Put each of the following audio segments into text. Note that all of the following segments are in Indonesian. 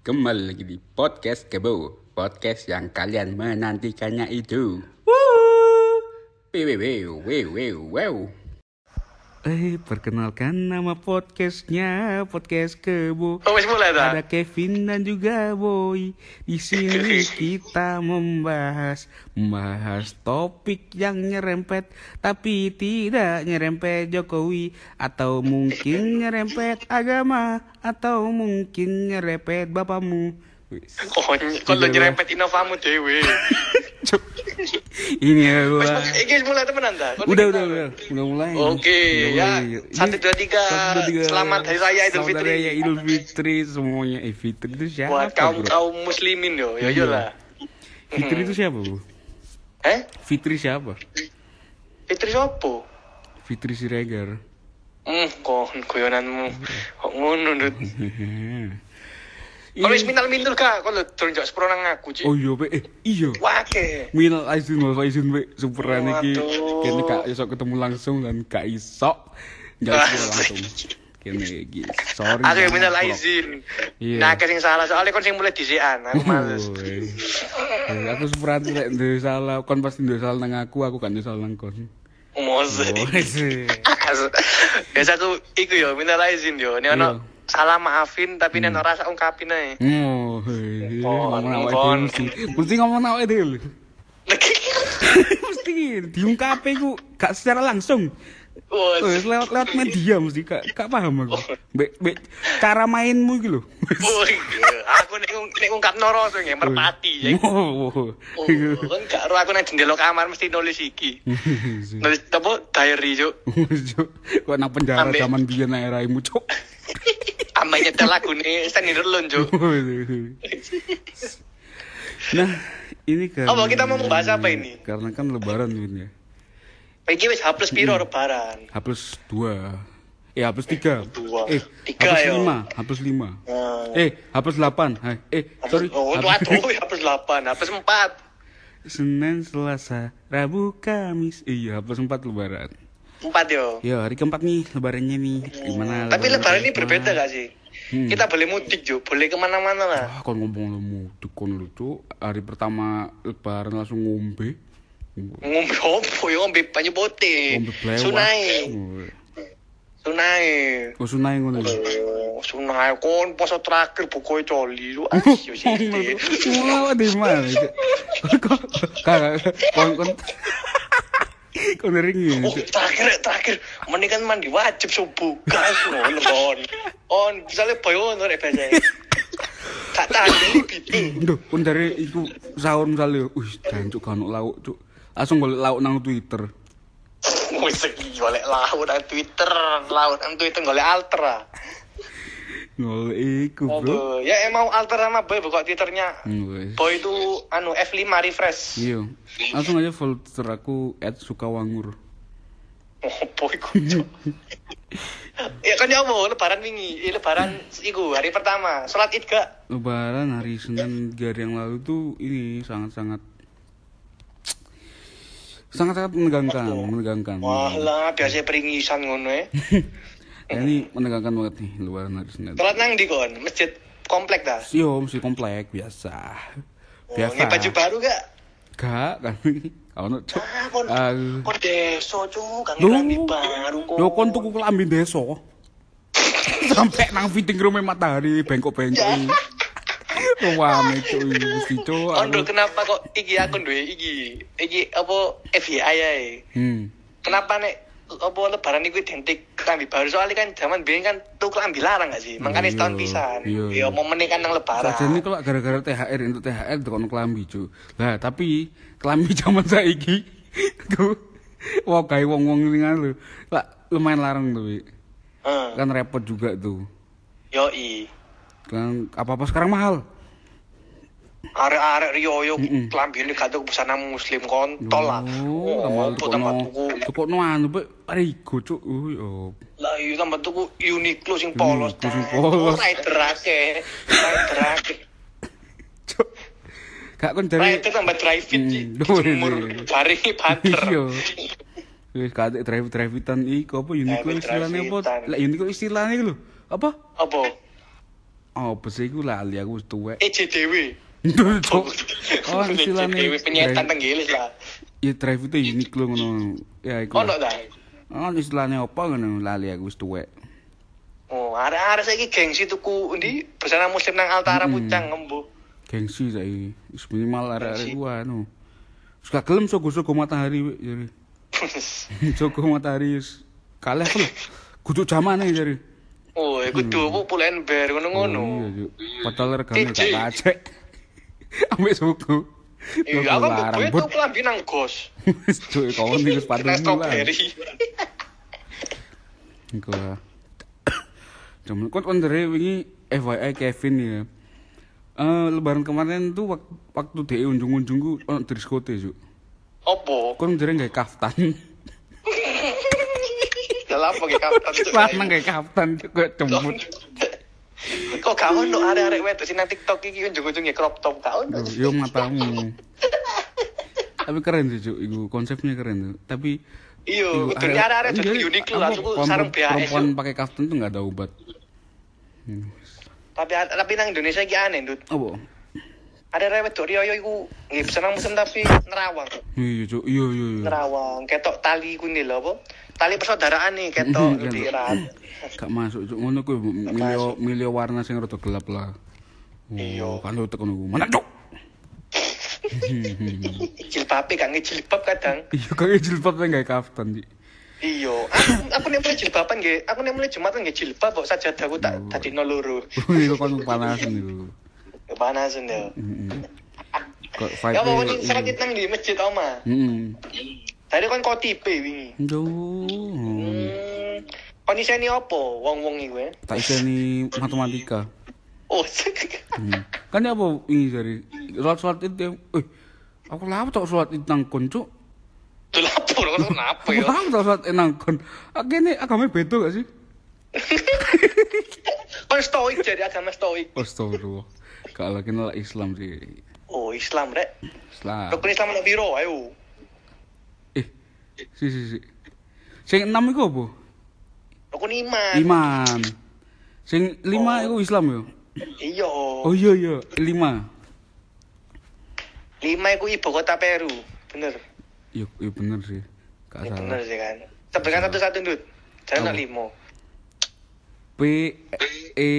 Kembali lagi di podcast Kebo Podcast yang kalian menantikannya itu wew, wew, wew, wew. Eh, perkenalkan nama podcastnya Podcast Kebo Oh, mulai ta? Ada Kevin dan juga Boy. Di sini kita membahas membahas topik yang nyerempet tapi tidak nyerempet Jokowi atau mungkin nyerempet agama atau mungkin nyerempet bapamu. Oh, kalau nyerempet inovamu dewe. Ini ya gua. wis mulai temenan? Kon Udah, udah, udah, udah mulai. Oke, ya. Satu, dua, tiga. Selamat Hari Raya Idul Selamat Fitri. Hari Raya Idul Fitri semuanya. Eh, Fitri itu siapa? Buat kaum kaum muslimin yo, yo yo Iya. lah. Fitri itu siapa, Bu? Eh? Fitri siapa? Fitri sopo? Fitri Siregar. Hmm, kok guyonanmu kok ngono, Dut. Kalau wis minal mintul kak, kalau turun jauh sepuro nang aku, Cik. Oh iya, Pe. Eh, iya. Wake. Minal aizin wal faizin, Pe. Superan iki. Kene gak iso ketemu langsung dan gak iso. Gak iso langsung. Kene iki. Sorry. Aku yang minal aizin. Iya. Nah, sing salah soalnya kon sing mulai disian, aku males. Woi. Eh, aku superan lek duwe salah, kon pasti duwe salah nang aku, aku kan duwe salah nang kon. Mose. Biasa aku iku yo minal aizin yo. Ini ono Iya. Salah maafin tapi nek ora rasa ungkapin ae. Oh. Kon, ngomong awake kon. dhewe mesti. Ngomong awake dhewe. Mesti diungkapi ku gak secara langsung. Wes. Lewat lewat media mesti gak gak paham aku. Mbek mbek cara mainmu iki lho. Oh iya, aku nek nek ungkap noro sing ya merpati ya. Oh. Oh, kan gak ro aku nek jendela kamar mesti nulis iki. Nulis apa diary cuk. Cuk, Kok nang penjara zaman biyen ae raimu, Cuk. Ame nyetel lagune Stand Alone. Nah, ini kan Apa, kita mau membahas apa ini? Karena kan lebaran ini ya. Iki wis H plus piro lebaran. H plus 2 Eh, H plus 3 Dua. Eh, Tiga, H plus yo. 5 H plus 5 Nah. Eh, H plus 8 Hai, Eh, sorry Oh, waduh, H plus 8, H plus 4. Senin, Selasa, Rabu, Kamis Iya, H plus 4 lebaran 4 yo. Ya, hari keempat nih lebarannya nih Gimana Tapi lebaran ini keempat? berbeda gak sih? Hmm. Kita boleh mudik Cuk, boleh ke mana-mana lah. Ah, kon ngomong lu mudik kon lu Cuk. Hari pertama lebaran langsung ngombe Ngombe opo yo, ngombe banyu putih. Ngombe blewah Sunai. Sunai. Oh, sunai ngono ya? Oh, sunai kon poso terakhir pokoknya coli lu ayo sih di mana? Cuk? Kok kagak kon kon kon ringi. oh terakhir terakhir. Mending kan mandi wajib subuh. Gas ngono kon on. Misalnya boyo ngono rek biasa tak tahan jadi biti Duh, kon dari iku sahur misalnya, wih, jancuk kan lauk, cuk. Langsung golek lauk nang Twitter. wis iki golek laut nang Twitter. Laut nang Twitter golek alter Golek iku, Bro. Ya emang alter sama boy buka Twitternya wes. boy itu anu F5 refresh Iya. Langsung aja follow Twitter aku @sukawangur. Oh, boy kucu. ya kan ya apa, lebaran wingi, eh, lebaran iku hari pertama, salat Id gak? Lebaran hari Senin tiga hari yang lalu tuh ini sangat-sangat sangat-sangat menegangkan, menegangkan. Wah lah, biasa peringisan ngono ya. Ya, ini menegangkan banget nih lebaran hari Senin. Salat nang di kon, masjid komplek dah. Yo, mesti komplek biasa. Oh, Biasa. nge baju baru gak? Gak, kan. Kalau cuk. Ah, kon, Aduh. kon deso cuk, kan Loh. lambi baru kon. Yo kon tuku kelambi desa. Sampai nang fitting room matahari bengkok-bengkok. Wah, itu mesti cuk. Kondo kenapa kok iki akun duwe iki? Iki apa FBI ae. Hmm. Kenapa nek apa lebaran iku identik klambi baru soalnya kan zaman biyen kan tuh klambi larang gak sih? Makanya Iya, setahun pisan. iya. Ya momen kan nang lebaran. Saja ini kalau gara-gara THR untuk THR tekan kelambi cu. Lah tapi kelambi zaman saiki tuh wah kayak wong-wong ini kan lu. Lah lumayan larang tuh. Heeh. Kan repot juga tuh. Yoi. Kan apa-apa sekarang mahal. Arek-arek riyo Mm-mm. klambi ini kadang busana muslim kontol lah. Oh, tambah Oh, tambah tuku. tuku no anu pe Rigo cuk. Uh, yo. Lah iya tambah tuku Uniqlo sing polos. Sing polos. Oh, Rider akeh. Rider akeh. Cuk. Gak kon dari Rider tambah drive fit sih. Jemur bareng banter. Iya. Wis kadek drive drive-itan iki apa Uniqlo istilahnya apa? Lah Uniqlo istilahnya lho. Apa? Apa? Oh, besi iku lali aku wis tuwek. EJDW. Cuk. Oh, istilahnya EJDW penyetan tenggilis lah. Ya drive itu unik lho ngono. Ya iku. Ono ta? Oh, istilahnya apa ngono lali aku wis tuwek. Oh, arek-arek saiki gengsi tuku ndi busana muslim nang Altara Mm-mm. Pucang ngembu. Gengsi saiki. Wis minimal arek-arek ku anu. Wis gak gelem sogo-sogo matahari jare. Sogo matahari wis kalah lho. Kudu zamane jare. oh, iku tuku pulen ber ngono-ngono. Oh, iya. Padahal regane gak Kece. Ambek suku. Iya, aku gue Bud. tuh kelambi nang gos. Wis cuy kawan iki sepatu lah. strawberry. Iku lah. Jaman kon kondere wingi FYI Kevin ya. Eh lebaran kemarin tuh wak- waktu DE unjung-unjung ku ono diskote, Cuk. Opo? Kon ndere gawe kaftan. Ge kapan tuh? Lanang gawe kaftan kok cembut. Kok gak ono arek-arek wedok sing nang TikTok iki ujung-ujungnya crop top gak ono. Yo matamu. Tapi keren sih, Cuk. Iku konsepnya keren tuh. Tapi Iya, iku kudu arek-arek jadi unik lah, perempuan- sarung BAS. Perempuan pakai kaftan tuh enggak ada obat. Tapi tapi nang Indonesia iki aneh, Dut. Apa? Ada arek wedok riyo iku nggih senang musim tapi nerawang. Iya, Cuk. Iya, iya, iya. Nerawang, ketok tali kuwi lho apa? Tali persaudaraan nih ketok di kan. erat. Gak masuk cuk ngono kuwi milio milio warna sing rada gelap lah. Oh, Iya. Kan lu tekan ngono. Mana cuk? Jilbabe gak ngejilbab kadang. Iya kok jilbab nang gawe kaftan Ci. Iya, aku, aku nek mulai jilbaban nggih, aku nek mulai Jumatan nggih jilbab kok sajadahku tak Oh. tadi no loro. Oh, Iku kon panasan iku. Panasan ya. Kok Ya mau vibe. ning salat nang di masjid oma. Heeh. Tadi kan kau tipe wingi. Duh. Hmm. Kau niseni apa wong-wong iku ya? Tak iseni matematika. Oh, Hmm. Kan ya apa ini dari salat-salat itu eh aku lama tok salat itu nang kon cuk. tuh lapor kenapa ya? tok salat itu nang kon. Agene agama beda gak sih? Kan stoik jadi agama stoik. Astagfirullah. Kalau kenal Islam sih. Oh, Islam rek. Islam. Rukun Islam ono piro? Ayo. Eh, si si si. Sing enam iku apa? Rukun iman. Iman. Sing lima Oh. iku Islam yo. Iya. Oh iya iya, lima. Lima iku ibu kota Peru. Bener. Iya, iya bener sih. Gak Ya, salah. bener sih kan. Sebutkan satu-satu, Dut. Jangan Apa? limo. P E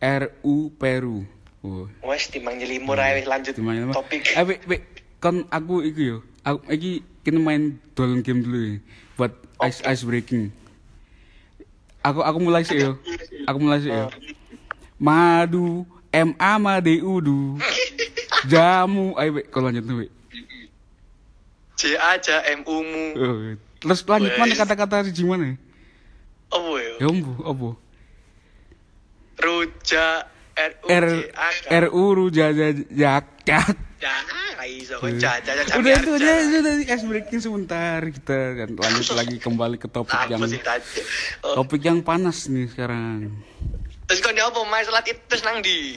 R U Peru. Oh. Wes timbang nyelimo ae lanjut Gimana? topik. Eh, wek, wek, kan aku iku yo. Aku iki kena main dolan game dulu ya. Buat ice ice breaking. Aku aku mulai sih yo. Aku mulai sih yo. Madu M A M A D U du. Jamu, ayo wek, kalau lanjut wek. J aja MU mu. Oh, Terus lanjut mana kata-kata si gimana? Apa ya? Ya ombo, apa? Ruja R Ru ja ja jak jak. Ra iso kok jaja jaja. Udah itu aja sudah es breaking sebentar kita kan lanjut lagi kembali ke topik yang? Oh, topik yang panas nih sekarang. Terus kon apa main salat itu terus nang di?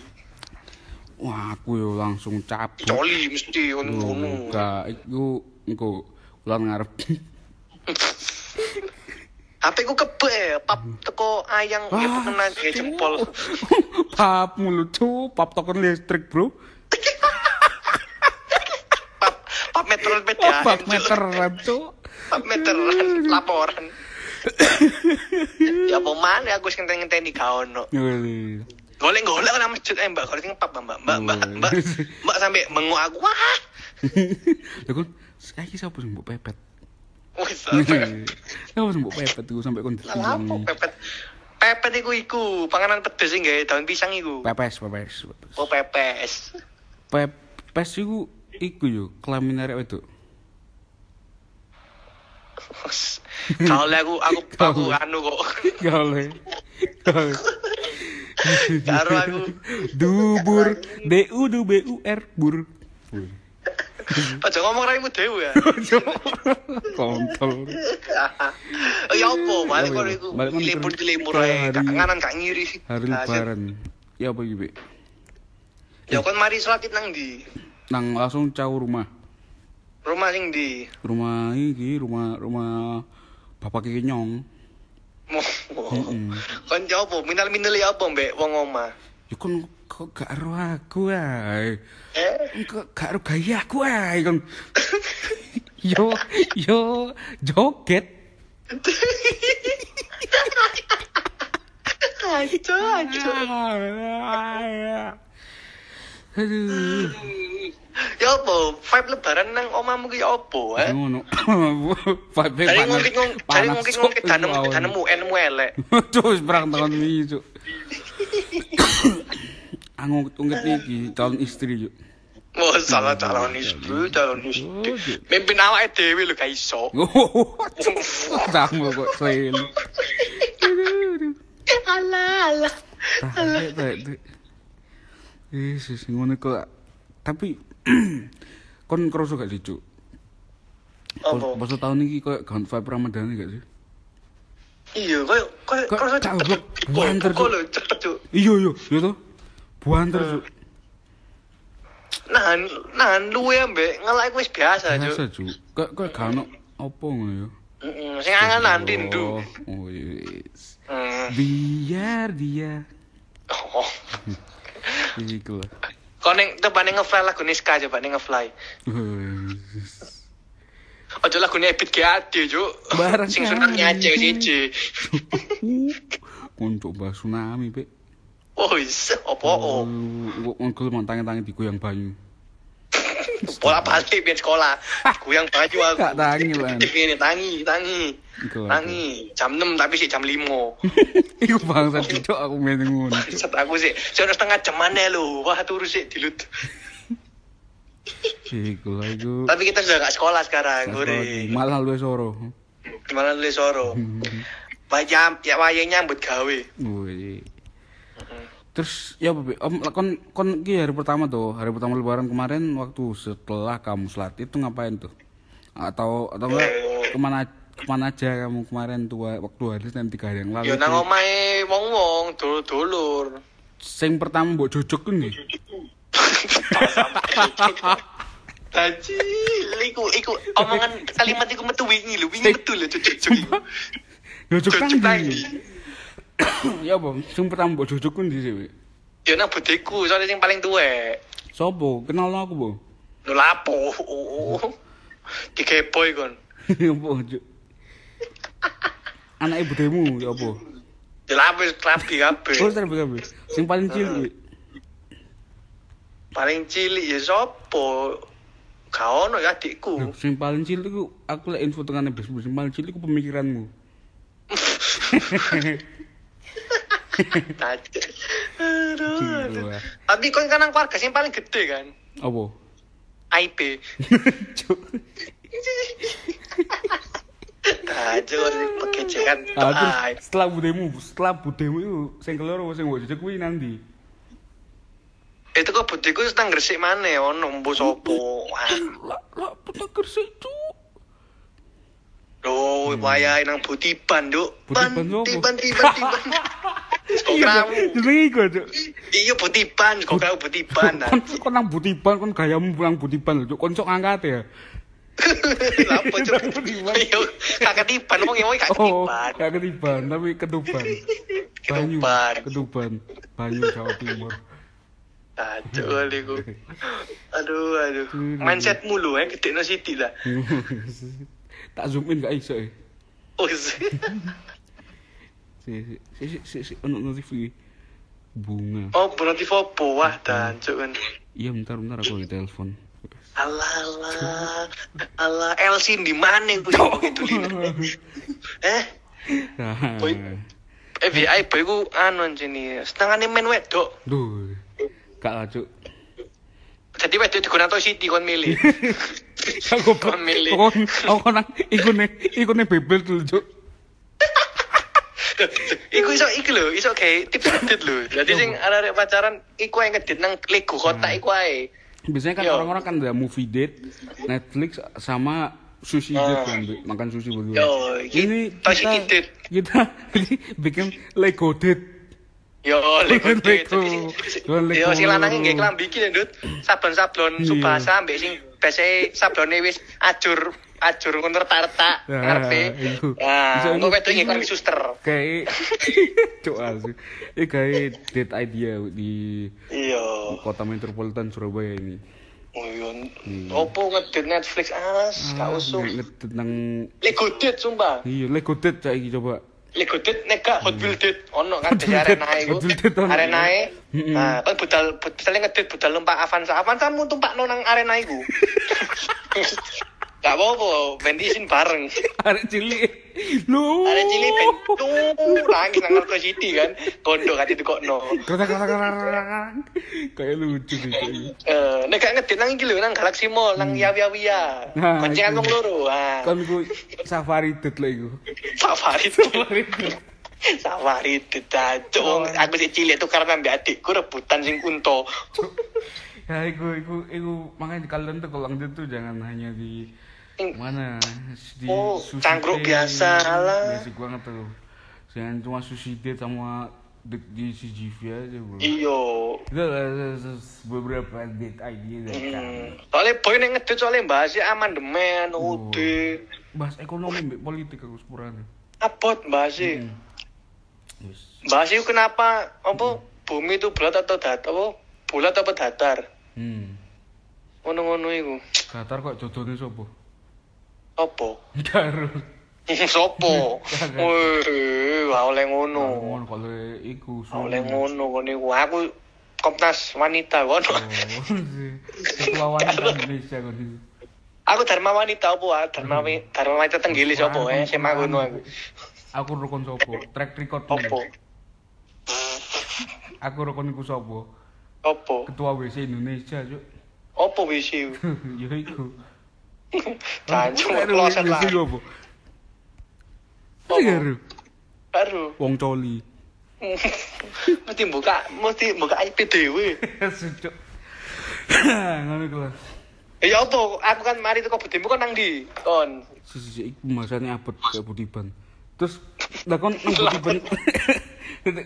Wah, aku yo langsung cabut. Coli mesti ngono-ngono. Enggak, iku engko ulan ngarep. HP ku kebe ya, pap teko ayang ya kena kayak jempol. pap mulu cu, pap token listrik, Bro. Pap pap meteran beda. Pap meteran, cu. Pap meteran laporan. ya apa mana aku sing ngenteni gak ono. Yoi. Golek-golek nang masjid eh Mbak, golek pap Mbak, Mbak, Mbak, Oh. Mbak, Mbak sampai mengu aku wah. Lha kon saiki sapa sing mbok pepet? Wis. Sapa sing mbok pepet iku sampai kon Lah apa pepet? Pepet iku iku, panganan pedes sing gawe daun pisang iku. Pepes, pepes. pepes. Oh pepes. Pepes iku iku yo kelamin arek wedok. Kalau aku aku aku anu kok. Gale. Gale. Karo aku Dubur, D U D B U R bur. Aja ngomong raimu dhewe ya. Kontol. Oh ya apa, balik Oh, kok iya. iku Balik libur Ke ae, kangenan gak ngiri. Hari lebaran. Ya apa iki, Bek? Ya kon mari salat nang ndi? Nang langsung caw rumah. Rumah sing ndi? Rumah iki, rumah rumah Bapak Kiki Nyong. Kon jawab apa? Minal minal ya apa mbek wong omah? Ya kon kok gak ero aku ae. Eh, Kok gak ero gaya aku ae kon. yo yo joget. aja aja. Aduh. Ya apa? Vibe lebaran nang omamu ki ya apa, eh? Ngono. Vibe Dari panas. dari ngungkit-ngungkit sok danemu, iku awan. danemu enmu elek. Terus perang tahun ini, Cuk. Ungkit iki calon istri, Cuk. Oh, salah calon istri, calon istri. Mimpin awake dhewe lho gak iso. Sama kok selain. Alah, alah. Tahe. Yesus, ngono kok. Tapi kon kroso gak sih, Cuk? Apa? Pas tahun ini kok gak vibe Ramadan gak sih? Iya, koyo koyo Kok koyo tak cepet. lho cepet, Cuk. Iya, iya, iya toh. Buanter, Cuk. Nahan, nahan luwe ambek ngelak wis biasa, Biasa, Cuk. Cuk. Kok kok gak ono apa ngono ya? Heeh, sing angan nanti ndu. Oh, oh yes. Hmm. Biar dia Oh. iku lah. Kau neng coba neng ngefly lagu Niska coba neng ngefly. Ojo lagu Ebit GAD juk. Barang Sing sunat Aceh siji. Untuk bahas tsunami, Pak. Oh is, opo oh. Ngegel mantange-tange digoyang banyu. Bola balik biar sekolah. Kuyang baju aku. Gak tangi, Lan. Ini tangi, tangi. Tangi. Jam 6 tapi sih jam 5. Iku bangsa cocok aku main ngono. Set aku sih, sono setengah jam mana lu? Wah turu sih dilut. Iku. Tapi kita sudah gak sekolah sekarang, gue. Rodi, Malah lu soro. Gimana lu soro? Wayang, ya wayang nyambut gawe. Wih. Terus ya Om kon kon ki hari pertama tuh, hari pertama lebaran kemarin waktu setelah kamu sholat itu ngapain tuh? Atau atau enggak ke mana ke mana aja kamu kemarin tuh waktu hari Senin tiga hari yang lalu? Tuh? nang omahe wong-wong dulur-dulur. Sing pertama mbok jojok nih. Haji, iku iku omongan kalimat iku metu wingi lho, wingi metu lho cucuk-cucuk iku. Jojok Cucuk nang lagi. ndi? Ya apa? Sing pertama mbok jojok ku ndi sih? Yo nang budeku, soalnya sing paling tuwek. Sopo? Kenal aku, Bu? Lho lapo? Dikepoy kon. Apa, Cuk? Anak ibu demu ya apa? Yo lapo rapi kabeh. Oh, terus kabeh. Sing paling cilik. Wi. Paling cilik ya sapa? Gak ono ya adikku. Sing paling cilik ku aku lek info tengane bes sing paling cilik ku pemikiranmu. Aduh. aduh. Tapi kan nang keluarga sing paling gede kan? Apa? IP. Pekecekan. Ah, terus setelah budemu, setelah budemu itu sing keloro sing mbok jejak kuwi nanti. Itu kok budiku senang gresik maneh ono mbo sapa. Wah. Lah, lah pernah gersik cuk. Loh, wayahe nang Butiban, Nduk. Butiban Ban, apa? tiban. Skokramu. Jenenge iku, Cuk. Iya Butiban, skokramu Butiban. Kon kon nang butiban kon gayamu pulang butiban lho, Cuk. Kon sok ngangkat ya. Lapo cuk. Iya, kakak tiban wong wong kakak Oh, tiban. gak ketiban, tapi ketuban. Banyu, Ketuban. Banyu Jawa Timur. Aduh, iku. Aduh, aduh. Mindsetmu lho, eh gede no Siti lah. tak zoom in gak iso eh. Oh, iya. Si si si si, si, ono notif iki. Bunga. oh berarti fopo wah dan cuk kan. Iya bentar bentar aku lagi telepon. Alah, alah, alah, Elsin di mana gue sih begitu Eh, Boy. FBI boy ku anu sini setengahnya main wedok. Duh. Gak lah, Cuk. Jadi wedok digunakan Siti kon milih. Aku Kon milih. Kon aku nang ikune ikune bebel tuh, Cuk. iku iso iku lho, iso kayak tips ngedit lho. Jadi sing arek pacaran iku yang ngedit nang Lego kotak iku ae. Biasanya kan orang-orang kan ada movie date, Netflix sama sushi Ah. date kan, makan sushi berdua. Yo, ini kita, date. kita bikin Lego date. Yo, Lego date. Lego. Lego. Yo sing lanange nggih klambi iki lho, Ndut. Sablon-sablon Iya. Subasa ambek sing biasa sablone wis ajur ajur ngono Nah, ngarepe. iku. Nah, engko wedok iki kon suster. Kayak cok asu. Eh kayak date idea di Iya. kota metropolitan Surabaya ini. Oh iya. Opo ngedit Netflix as, gak usum. Ngedet nang Lego Date sumpah. iya Lego date saiki coba. Lego Date nek gak Hot Wheels Date ono kan di arena iku. Arenae. Mm-mm. Nah, kan budal budal ngedit budal numpak Avanza. Avanza mu tumpakno nang arena iku. Gak apa-apa, izin bareng. Arek cilik. Lho. Arek cilik ben tuh nangis nang City kan. Kondo kan ditukokno. Kata kata kata kayak lucu kayak. Eh, nek gak ngedit nang iki lho nang Galaxy Mall, nang Yawi Yawiya. Nah, Koncengan iku. wong loro. Ah, Kan iku safari date lah iku. safari. Safari dicacuk. Oh. Aku sih cilik tuh karena mbak adikku rebutan sing unta. Ya iku iku iku makanya kalian tuh kalau lanjut tuh jangan hanya di mana di Oh, sushi cangkruk date. biasa, alah. Basic banget tuh. Jangan cuma sushi date sama date di CGV aja bro. Iyo. Itu ada beberapa date idea deh kan. Hmm. Soalnya boy nek ngedit soalnya bahasnya amandemen, Oh. ude. Bahas ekonomi mbak politik aku sepurane. Abot bahasnya. Hmm. Yes. Bahasnya kenapa apa bumi itu bulat atau datar? Apa bulat apa datar? Hmm. Ngono-ngono iku. Qatar kok jodohnya sopo? Karo. Sopo? Wih, gak oleh ngono. Ngono kalau iku oleh ngono iku. Aku Komnas wanita ngono. Oh, ketua wanita Indonesia kon iki. Aku Dharma wanita apa? ah? Dharma Dharma wanita tenggilis apa eh SMA ngono aku. Aku rukun sopo? Track record Apa? Aku rukun iku sopo? Apa? Ketua WC Indonesia, Cuk. Apa wisi? ya iku. Cancuk kloset lah. Apa? Karo Baru. wong coli. mesti buka, mesti buka IP dhewe. Cuk. Ngono lah. Ya apa? Aku kan mari teko budimu kan nang ndi? Kon. Sisi iku masane abot kayak Budiban. Terus lah kon nang Budiban.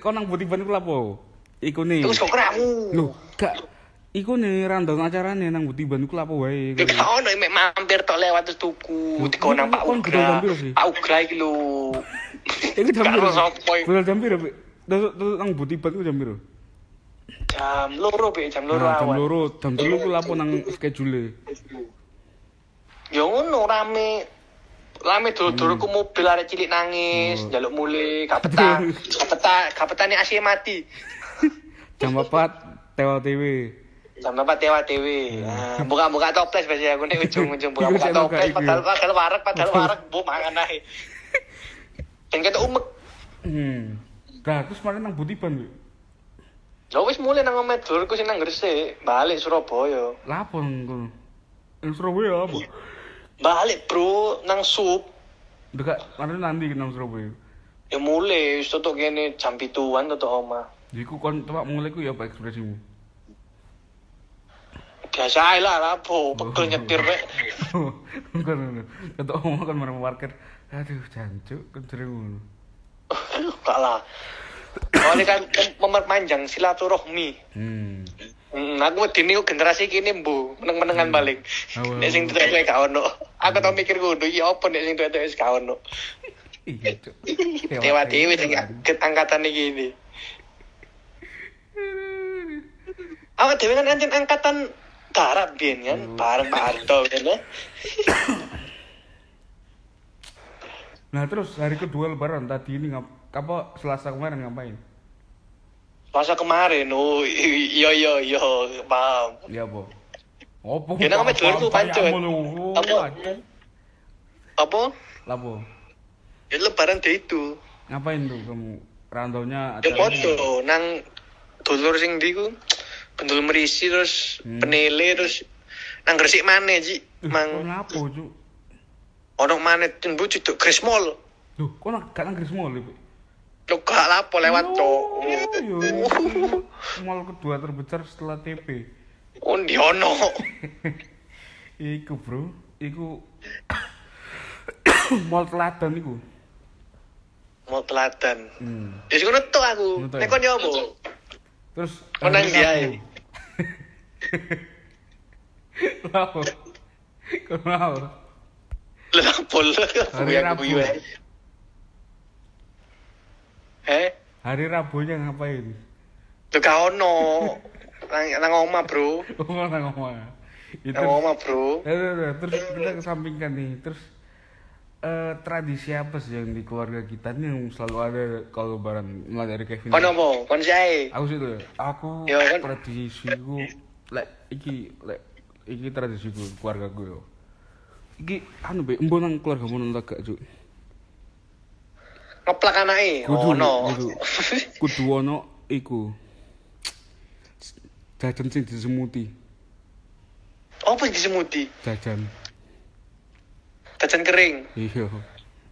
kon nang Budiban iku lapo? Iku nih. Terus kok keramu. Loh, gak iku nih random acarane nang Budiban iku lapo wae. Ya gak ono mek mampir tok lewat terus tuku. Diko nang iku Pak Ugra. Pak Ugra iki lho. Iku jam piro? iku? Budal jam piro? Terus nang Budiban iku jam piro? Jam loro Pik, jam loro Nah, jam loro, jam telu ku lapo nang schedule. Ya ngono rame. Rame dulur-dulur ku mobil arek cilik nangis, Hmm. njaluk mule, gak betah. Gak betah, gak betah nih Asia mati. Jam 4 tewa TV. Jam apa tewa TV. Nah, buka-buka toples biasanya aku nih ujung-ujung buka-buka toples padahal padahal warak padahal warak bu mangan ae. Dan kita umek. Hmm. Nah, terus kemarin nang Budiban, Pik. Ya wis mulai nang omet dulurku sing nang Gresik, balik Surabaya. Nang kono? Nang Surabaya apa? Balik bro nang sup. Dekat kemarin nanti nang Surabaya. Ya mulai wis tutuk kene jam 7-an tutuk omah. Iku kon coba mulai ku ya apa ekspresimu? Biasa ae lah lapo, pegel nyetir rek. Bukan ngono. Kata omong kan marah parkir. Aduh, jancuk kan sering ngono. Gak lah. Soalnya kan memperpanjang silaturahmi. Hmm. Hmm, aku wedi niku generasi kini mbu meneng-menengan balik. Awal. Nek sing tuwek gak ono. Aku tau mikir ngono, iya apa nek sing tuwek wis gak ono. Iya, Cuk. Dewa dewi sing kaget angkatan iki ini. Awak dewe kan anjen angkatan darat biyen kan, bareng Pak Harto kan ya. Nah, terus hari kedua lebaran tadi ini ngap apa Selasa kemarin ngapain? Masa kemarin, oh iya iya iya, paham. Ya apa? Opo? Ya, nang omet dulur ku pancet. Apa? Apa? Apa? Lapo? Ya lebaran deh itu. Ngapain tuh kamu? Randaunya Ya acaranya? foto nang dulur sing ndi ku. Bendul merisi terus Hmm. penele terus nang Gresik maneh Ji. Kok Mang ngapo, Cuk? ono maneh tembu ceduk Gres Mall. Duh, kok nak gak nang Gris Mall, Pik? Lo gak lapo lewat Oh, cok. Mall kedua terbesar setelah TP. Oh, di ono. Iku, Bro. Iku Mall teladan iku. Mau teladan. Hmm. Tok aku. Ngono tok ya? Apa? Terus Kok nang hari ndi Rabu. ae? Lapo? Kenapa? Lah pol. Hari Rabu. Eh, Hari Rabunya ngapain? lu gak ono. Nang nang omah, Bro. Oh, nang omah. Itu Nang omah, Bro. Eh, eh, eh, terus kita kesampingkan nih. Terus eh, tradisi apa sih yang di keluarga kita nih yang selalu ada kalau lebaran mulai dari Kevin? Kon apa? Kon sae. Aku sih tuh, aku Ya, kan? tradisiku lek iki lek iki tradisiku keluarga gue yo. Iki anu be, embo nang keluarga mau nang gak, Cuk. Ngeplak anake. Kudu, Ono. kudu. Kudu ono iku. Jajan sing disemuti, Apa yang disemuti? jajan. Jajan kering. Iya.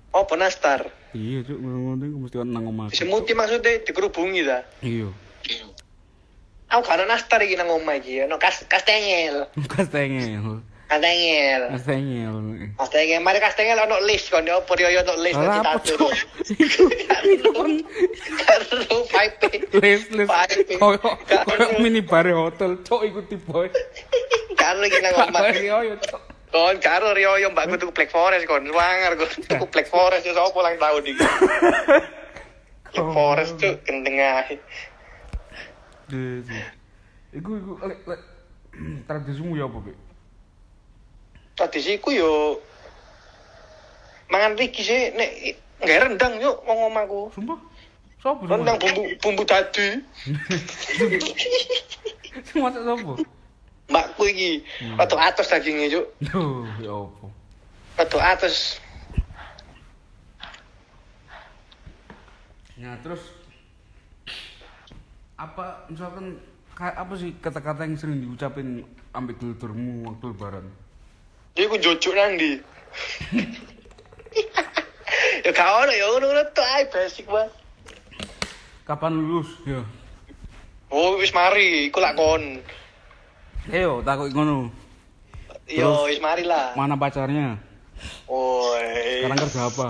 Apa nastar? Iya, Cuk, ngono iku mesti nang omah. Disemuti maksudnya dikerubungi ta. Iya. Aku gak ada nastar iki nang omah iki. Ono kas kastengel. Kastengel. Kastengel. Kastengel. Kastengel, mari kastengel ono list kon opo yo ono list iku kan Karo pipe. les Pipe. koyo mini bar hotel cok iku tipe Karo iki nang omah. yo cok Kon karo Rio yo mbakku tuku Black Forest kon. Swanger kon tuku Black Forest yo sapa lang tahun iki. Black Forest tuh gendeng ae. Iku iku lek lek tradisimu ya apa Bek? Tradisiku yo mangan riki sih nek nggak rendang yuk wong omahku. sumpah sapa Rendang bumbu bumbu dadu. Masa sapa? Mbakku iki Hmm. rada atos dagingnya yuk. Duh, ya apa? Rada atos. Nah, terus apa misalkan kayak apa sih kata-kata yang sering diucapin ambek kulturmu waktu lebaran? Dia ku jojo nang di. ya ono ya ngono-ngono tok ae basic banget. Kapan lulus? Ya. Oh wis mari, iku lak kon. Ayo, takut ngono. Yo wis mari lah. Mana pacarnya? Oi. Sekarang kerja apa?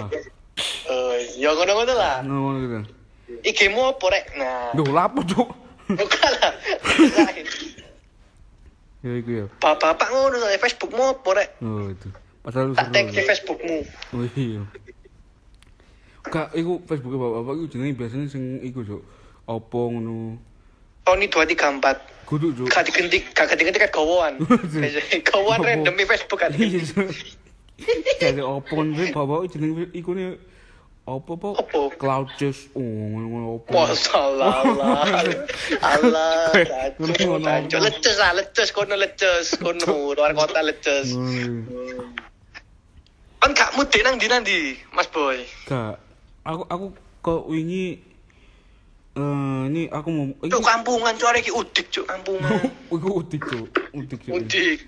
Oi, ya ngono-ngono lah. Ngono gitu. Iki mu apa rek? Nah. Duh, lapo, Cuk? Bukan lah. Ya iku ya. Bapak ngono soalnya Facebook mu apa rek? Oh, itu. Pasal lu Tak tag di seru. Facebookmu. Oh iya. Kak, iku Facebook bapak-bapak iku jenenge biasanya sing iku, Cuk. Opo ngono. Tony 234. Kudu, Cuk. Gak diganti, gak diganti kan gawoan. Gawoan Gawo. random di Facebook kan. Iya. Jadi opo ngono bapak jenenge iku ne opo po? Cloud chase. Oh, ngono opo. Masalah Allah. Ngono. Lecus ah, lecus kono lecus kono luar kota. Ngono. Kan gak mudik nang ndi, Mas Boy. Kak, aku aku kok wingi eh ini aku mau iki Cuk kampungan cuk arek iki udik cuk kampungan. iku udik tuh udik Cuk. Udik.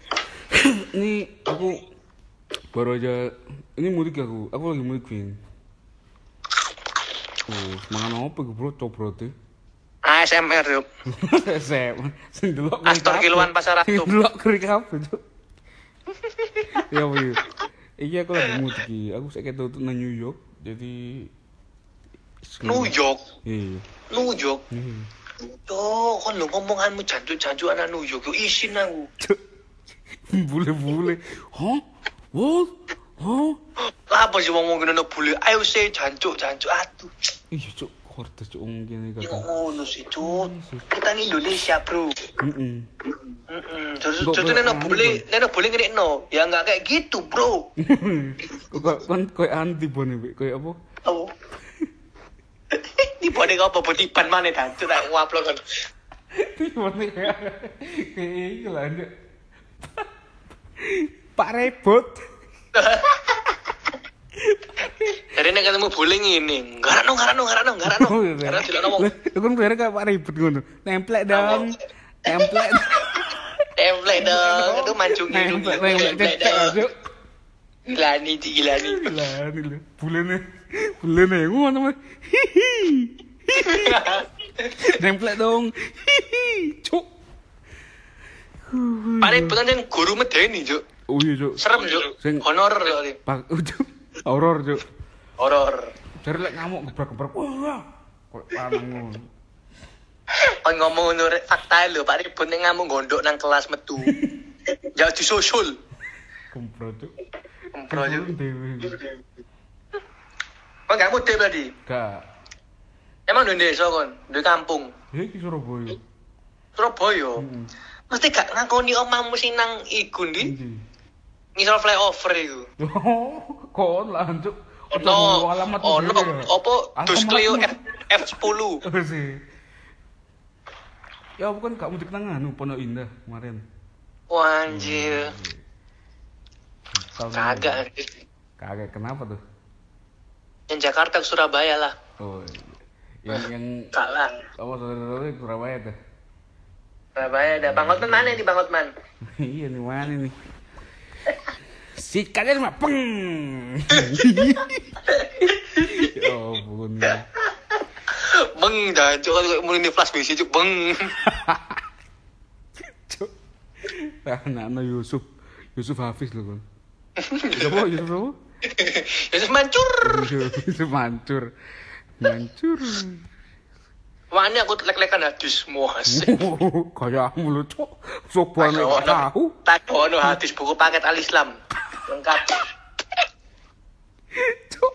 ini aku baru aja ini mudik aku aku lagi mudik Vin oh semangat apa gue bro coba tuh ASMR yuk. Sep, sing delok Astor kiluan pasar Sing ratu. delok keri kabeh, Cuk. Ya apa ya? Iki aku lagi mudik. Aku saiki tutup nang New York. Jadi New York, Iya. New York. Iya. Yo, kon lho ngomonganmu jancuk-jancuk anak New York. Yo isin aku. Cuk. Bule-bule. Hah? What? Hah? Lah apa sih wong ngomong ngono bule? Ayo sih jancuk-jancuk atuh. Iya, Cuk. Kortes Cuk wong kene Yo ngono sih, Cuk. Kita ini Indonesia, Bro. Heeh. Heeh. Nenek anu, bule, nenek bule ngene no. Ya enggak kayak gitu, Bro. Kok kan koyo anti bone. Koyo apa? Oh. Ini bodeng apa botiban mana jancuk tak ngupload kan. Bone kayak lah. Pak Rebot. Jadi nek ketemu. Oh, iya, Garano Bek. tidak ngomong. Itu kan kayak Pak Rebot ngono. Nemplek dong. Template. Template dong, itu mancung cecek aja. Gilani, gilani. Ini. Bulene. Bulene mah. Hihi. Nemplek dong. Cuk. Bener kan guru medeni, Juk. Oh iya, Cuk. Serem, Juk. Sing- Honor soalnya. Pak, Cuk. Horor, Cuk. Horor. Dari lek ngamuk gebrak-gebrak. Wah. Kok lanang ngono. Kon ngomong rek fakta lho, Pak Ribut nek ngamuk gondok nang kelas metu. Ya disusul. Kempro, Cuk. yuk. Dewi. Kok gak mudik tadi? Gak. Emang di desa kon, di kampung. Ya iki Surabaya. Surabaya. Heeh. Mesti gak ngakoni omahmu sing nang iku ndi? Ngisor flyover iku. Oh, kon lah, Cuk. Ono, alamat ono, dhewe ya. dus Clio. F, F10. Oh, sih. Ya bukan gak mudik nang anu Pondok Indah kemarin. Wah, anjir. Kagak. Kagak kenapa tuh? Yang Jakarta ke Surabaya lah. Oh, iya. Yang yang Gak lah. apa saudara-saudara di Surabaya tuh? Surabaya ada. Bang Hotman mana nih Bang Hotman? iya nih mana nih? Si kalian mah peng. ya ampun. Beng, dah. Cuk, kalau mulai ini flash bisi, cuk. Beng. Cuk. Anak-anak Yusuf. Yusuf Hafiz loh kan. Siapa Yusuf apa? Yesus mancur. Yusuf mancur. Mancur. Wah, ini aku lek-lekan hadis. Muas. Kayak lu cok. Sopan gak tahu. Tak ono hadis buku paket al-Islam. Lengkap. Cok.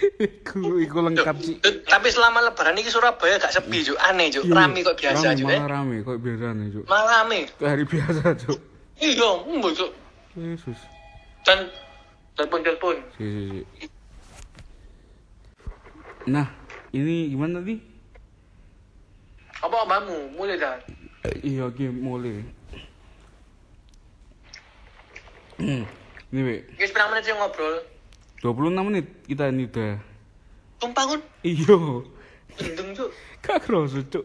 Iku iku lengkap sih. Tapi selama lebaran ini Surabaya gak sepi, Cuk. Aneh, Cuk. Rame kok biasa, Cuk. Malah eh. rame kok biasa nih cok. Malah rame. Hari biasa cok. Iya, mbak, Cuk. Yesus. Dan telepon-telepon. Si, si, si. Nah, ini gimana tadi? Apa omamu? Mulai dah. Eh, iya, game mulai. Hmm, ini be, Guys, berapa menit sih ngobrol? 26 menit kita ini udah. Tumpah kan? Iya, Gendeng, Cuk. gak kerasa cok.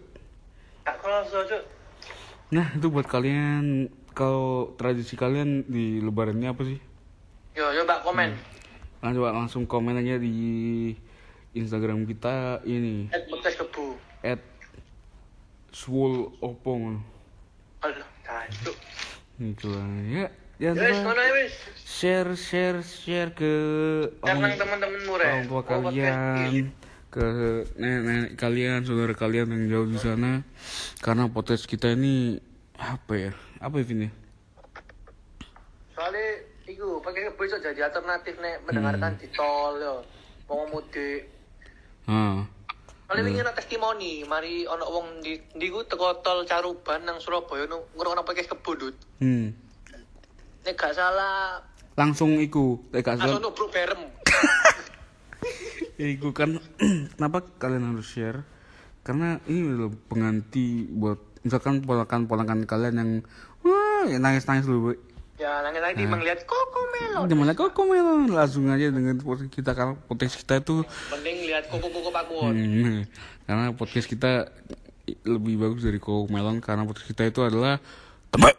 Gak kerasa, Cuk. Nah, itu buat kalian, kalau tradisi kalian di lebaran ini apa sih? Yo, coba komen. Nah, coba langsung komen aja di Instagram kita ini At podcast kebu. at swol opong Aduh, cuk. itu lah ya ya ngono ya, wes. share share share ke orang, temen-temenmu, Re. orang tua Oh, ini. kalian ke nenek kalian saudara kalian yang jauh di sana karena podcast kita ini apa ya apa ya ya? Soalnya iku pakai iso jadi alternatif nek mendengarkan di tol yo. Mau mudik. Ah Soalnya wingi ana testimoni, mari ana wong di ndi ku teko tol Caruban nang Surabaya ngrungokno pakai kebu, Dut. hmm Nek gak salah langsung iku eh, gak salah- langsung nubruk berem. Itu kan kenapa kalian harus share? Karena ini loh pengganti buat misalkan ponakan-ponakan kalian yang wah nangis-nangis dulu. Ya, Jangan lagi nah. melihat Coco Melon. Jangan melihat Melon, langsung aja dengan podcast kita karena podcast kita itu mending lihat koko koko Pakun. Hmm, hmm, hmm, karena podcast kita lebih bagus dari koko Melon karena podcast kita itu adalah teman.